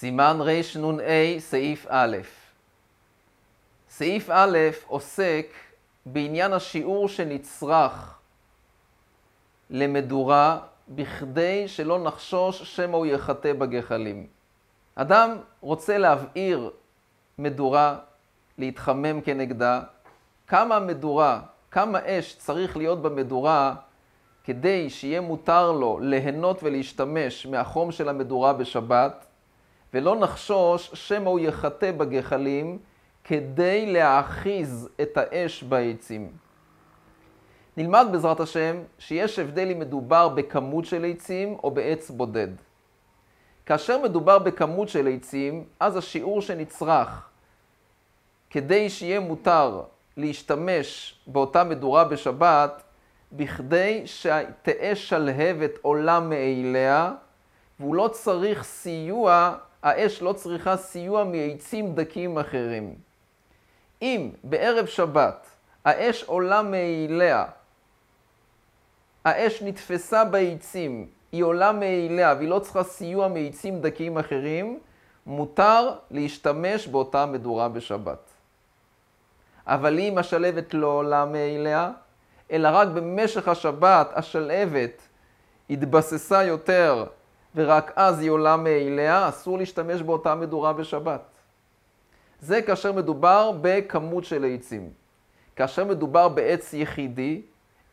סימן רנ"א, סעיף א'. סעיף א' עוסק בעניין השיעור שנצרך למדורה בכדי שלא נחשוש שמא הוא יחטא בגחלים. אדם רוצה להבעיר מדורה, להתחמם כנגדה, כמה מדורה, כמה אש צריך להיות במדורה כדי שיהיה מותר לו ליהנות ולהשתמש מהחום של המדורה בשבת, ולא נחשוש שמא הוא יחטא בגחלים כדי להאחיז את האש בעצים. נלמד בעזרת השם שיש הבדל אם מדובר בכמות של עצים או בעץ בודד. כאשר מדובר בכמות של עצים, אז השיעור שנצרך כדי שיהיה מותר להשתמש באותה מדורה בשבת, בכדי שתהא שלהבת עולה מאליה, והוא לא צריך סיוע, האש לא צריכה סיוע מעצים דקים אחרים. אם בערב שבת האש עולה מאליה, האש נתפסה בעצים, היא עולה מאליה והיא לא צריכה סיוע מעצים דקים אחרים, מותר להשתמש באותה מדורה בשבת. אבל אם השלהבת לא עולה מאליה, אלא רק במשך השבת השלהבת התבססה יותר ורק אז היא עולה מאליה, אסור להשתמש באותה מדורה בשבת. זה כאשר מדובר בכמות של עצים. כאשר מדובר בעץ יחידי,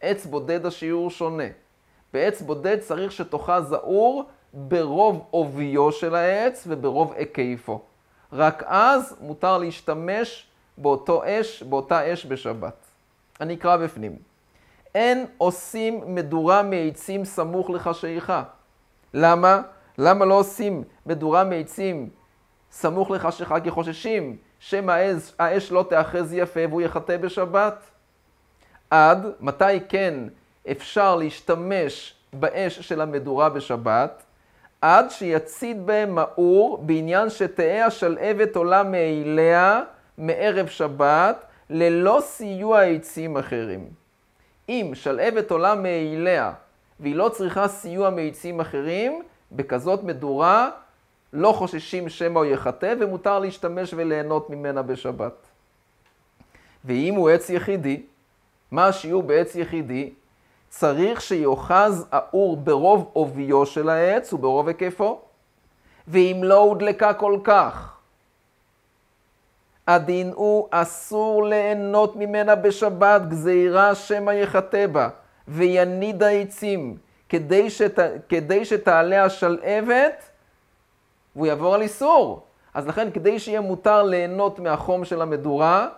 עץ בודד השיעור שונה. בעץ בודד צריך שתאכל זעור ברוב עוביו של העץ וברוב היקפו. רק אז מותר להשתמש באותו אש, באותה אש בשבת. אני אקרא בפנים. אין עושים מדורה מעצים סמוך לחשיכה. למה? למה לא עושים מדורה מעצים סמוך לחשיכה כי חוששים שמא האש, האש לא תאחז יפה והוא יחטא בשבת? עד מתי כן אפשר להשתמש באש של המדורה בשבת? עד שיצית בהם מאור בעניין שתהא השלהבת עולה מאליה מערב שבת ללא סיוע עצים אחרים. אם שלהבת עולה מאליה והיא לא צריכה סיוע מעצים אחרים, בכזאת מדורה לא חוששים שמא הוא יחטא ומותר להשתמש וליהנות ממנה בשבת. ואם הוא עץ יחידי, מה השיעור בעץ יחידי? צריך שיאחז האור ברוב עוביו של העץ וברוב היקפו, ואם לא הודלקה כל כך, הדין הוא אסור ליהנות ממנה בשבת, גזירה שמא יחטא בה, ויניד העצים, כדי, שת, כדי שתעלה השלהבת, והוא יעבור על איסור. אז לכן, כדי שיהיה מותר ליהנות מהחום של המדורה,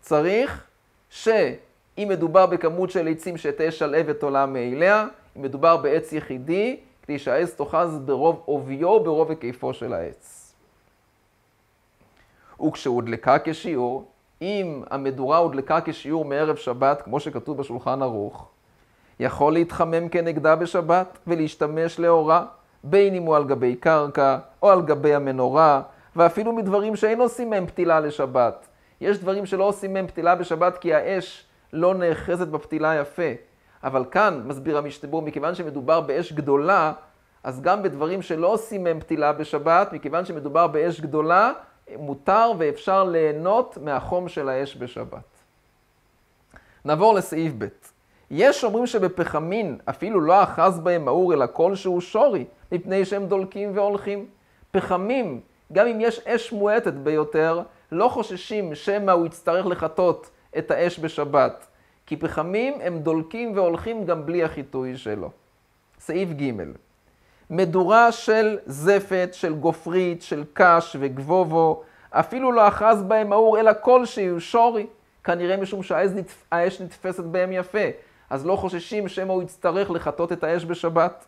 צריך שאם מדובר בכמות של עצים שתהיה שלהבת עולה מאליה, אם מדובר בעץ יחידי, כדי שהעץ תאחז ברוב עוביו, ברוב היקפו של העץ. וכשהודלקה כשיעור, אם המדורה הודלקה כשיעור מערב שבת, כמו שכתוב בשולחן ערוך, יכול להתחמם כנגדה בשבת ולהשתמש לאורה, בין אם הוא על גבי קרקע או על גבי המנורה, ואפילו מדברים שאין עושים מהם פתילה לשבת. יש דברים שלא עושים מהם פתילה בשבת כי האש לא נאחזת בפתילה יפה. אבל כאן, מסביר המשתבור, מכיוון שמדובר באש גדולה, אז גם בדברים שלא עושים מהם פתילה בשבת, מכיוון שמדובר באש גדולה, מותר ואפשר ליהנות מהחום של האש בשבת. נעבור לסעיף ב'. יש אומרים שבפחמין אפילו לא אחז בהם מאור אלא כלשהו שורי, מפני שהם דולקים והולכים. פחמים, גם אם יש אש מועטת ביותר, לא חוששים שמא הוא יצטרך לחטות את האש בשבת. כי פחמים הם דולקים והולכים גם בלי החיטוי שלו. סעיף ג' מדורה של זפת, של גופרית, של קש וגבובו, אפילו לא אחז בהם מאור אלא כלשהו, שורי. כנראה משום שהאש נתפסת בהם יפה, אז לא חוששים שמא הוא יצטרך לחטות את האש בשבת.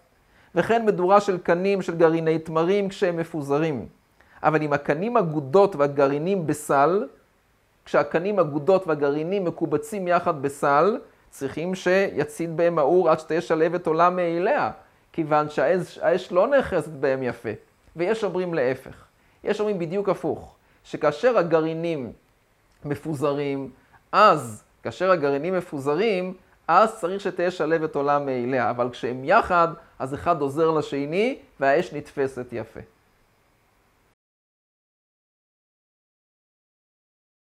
וכן מדורה של קנים של גרעיני תמרים כשהם מפוזרים. אבל אם הקנים אגודות והגרעינים בסל, כשהקנים אגודות והגרעינים מקובצים יחד בסל, צריכים שיצית בהם האור עד שתהיה שלהבת עולה מאליה. כיוון שהאש לא נאחזת בהם יפה. ויש אומרים להפך. יש אומרים בדיוק הפוך, שכאשר הגרעינים מפוזרים, אז כאשר הגרעינים מפוזרים, אז צריך שתהיה שלבת עולה מאליה, אבל כשהם יחד, אז אחד עוזר לשני והאש נתפסת יפה.